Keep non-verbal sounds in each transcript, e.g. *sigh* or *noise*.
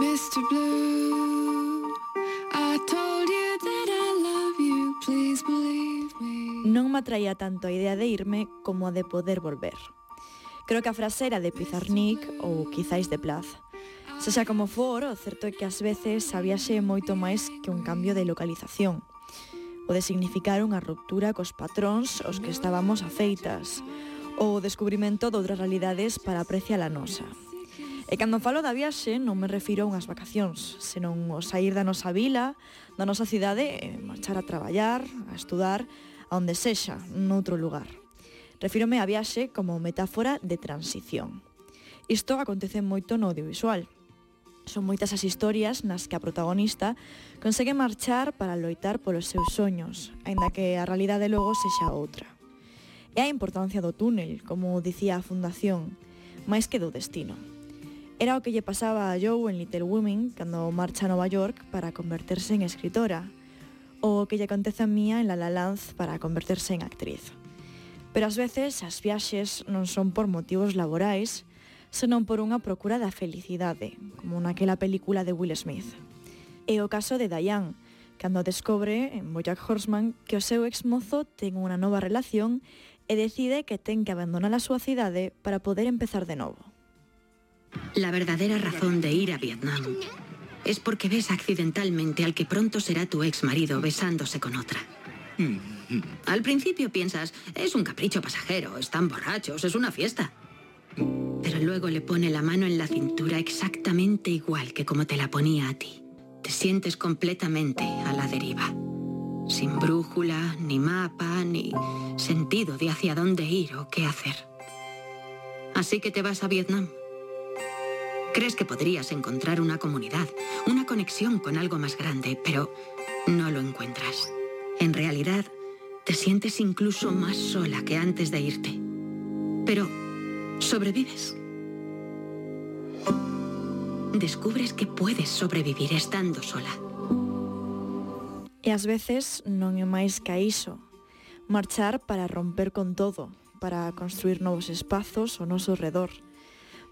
Mr. Blue, I told you that I love you, please believe me. Non me atraía tanto a idea de irme como a de poder volver. Creo que a frase era de Pizarnik ou quizáis de Plaz. Se xa como for, o certo é que ás veces a viaxe é moito máis que un cambio de localización. O de significar unha ruptura cos patróns aos que estábamos afeitas, ou o descubrimento de outras realidades para apreciar a nosa. E cando falo da viaxe non me refiro a unhas vacacións, senón o sair da nosa vila, da nosa cidade e marchar a traballar, a estudar, a onde sexa, noutro lugar. Refírome a viaxe como metáfora de transición. Isto acontece moito no audiovisual. Son moitas as historias nas que a protagonista consegue marchar para loitar polos seus soños, aínda que a realidade logo sexa outra. E a importancia do túnel, como dicía a Fundación, máis que do destino. Era o que lle pasaba a Joe en Little Women cando marcha a Nova York para converterse en escritora, ou o que lle acontece a Mía en La La Land para converterse en actriz. Pero ás veces as viaxes non son por motivos laborais, senón por unha procura da felicidade, como naquela película de Will Smith. E o caso de Diane, cando descobre en Bojack Horseman que o seu exmozo ten unha nova relación e decide que ten que abandonar a súa cidade para poder empezar de novo. La verdadera razón de ir a Vietnam es porque ves accidentalmente al que pronto será tu ex marido besándose con otra. Al principio piensas, es un capricho pasajero, están borrachos, es una fiesta. Pero luego le pone la mano en la cintura exactamente igual que como te la ponía a ti. Te sientes completamente a la deriva. Sin brújula, ni mapa, ni sentido de hacia dónde ir o qué hacer. Así que te vas a Vietnam. Crees que podrías encontrar una comunidad, una conexión con algo más grande, pero no lo encuentras. En realidad, te sientes incluso más sola que antes de irte. Pero sobrevives. Descubres que puedes sobrevivir estando sola. E ás veces non é máis que. Marchar para romper con todo, para construir novos espazos ao noso redor.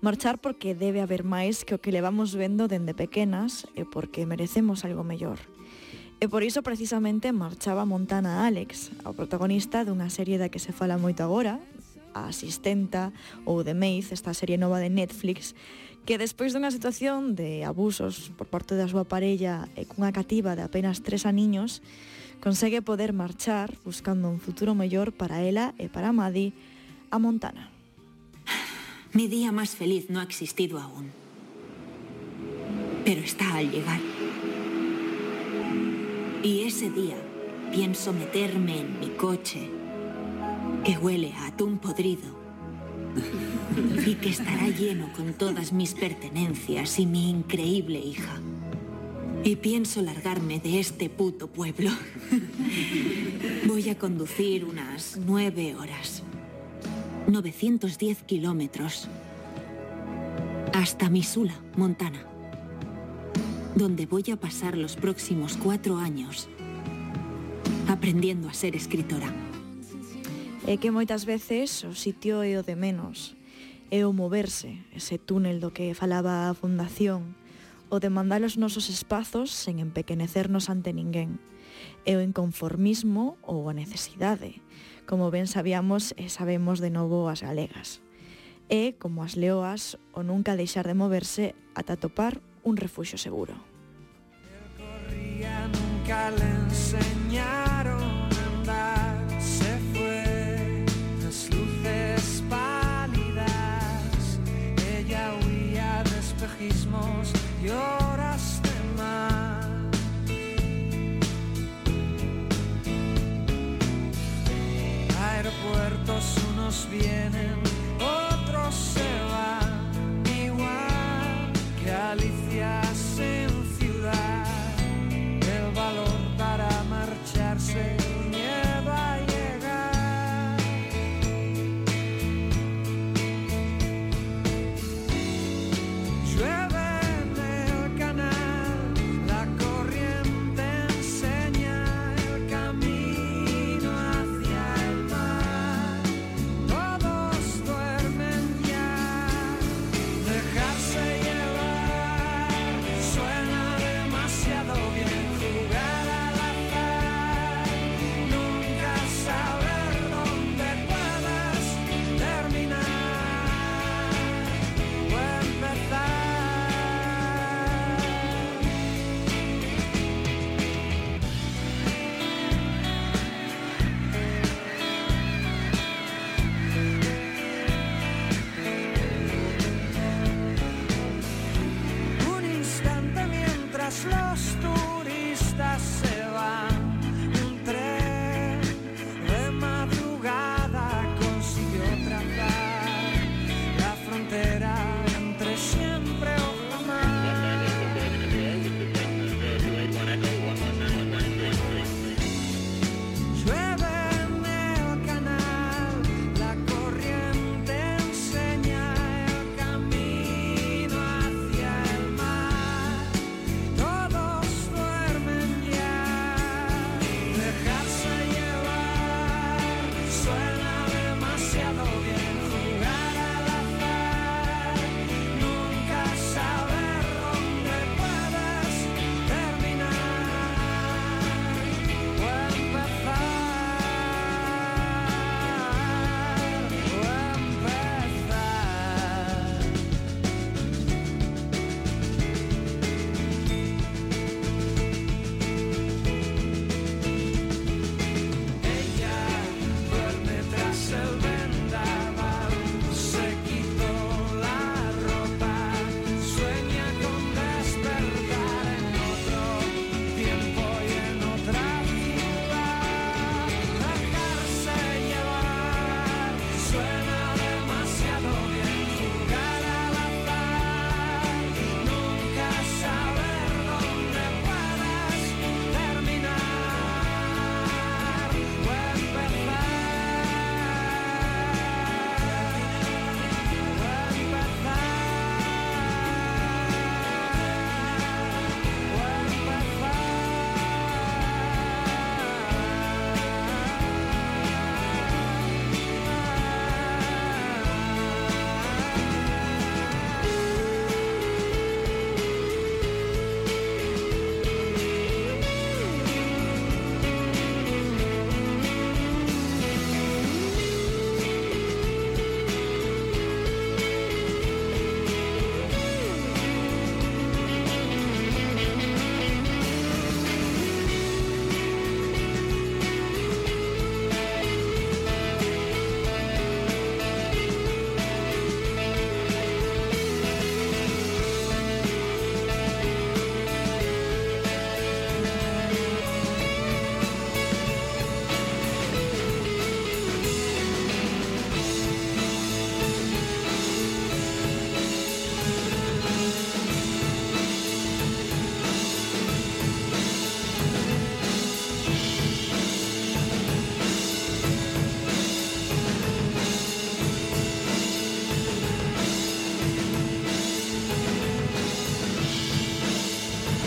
marchar porque debe haber máis que o que levamos vendo dende pequenas e porque merecemos algo mellor. E por iso precisamente marchaba Montana Alex, a protagonista dunha serie da que se fala moito agora, a asistenta ou The Maid, esta serie nova de Netflix, que despois dunha situación de abusos por parte da súa parella e cunha cativa de apenas tres aniños, consegue poder marchar buscando un futuro mellor para ela e para Maddie a Montana. Mi día más feliz no ha existido aún. Pero está al llegar. Y ese día pienso meterme en mi coche, que huele a atún podrido, *laughs* y que estará lleno con todas mis pertenencias y mi increíble hija. Y pienso largarme de este puto pueblo. *laughs* Voy a conducir unas nueve horas. 910 kilómetros, hasta Missoula, Montana, donde voy a pasar los próximos cuatro años aprendiendo a ser escritora. É que moitas veces o sitio é o de menos, é o moverse, ese túnel do que falaba a Fundación, o de mandar os nosos espazos sen empequenecernos ante ninguén e o inconformismo ou a necesidade. Como ben sabíamos e eh, sabemos de novo as galegas. É, como as leoas, o nunca deixar de moverse ata topar un refuxo seguro. El corría, nunca le enseñaron a andar, se fue, las luces pálidas, ella huía de espejismos, yo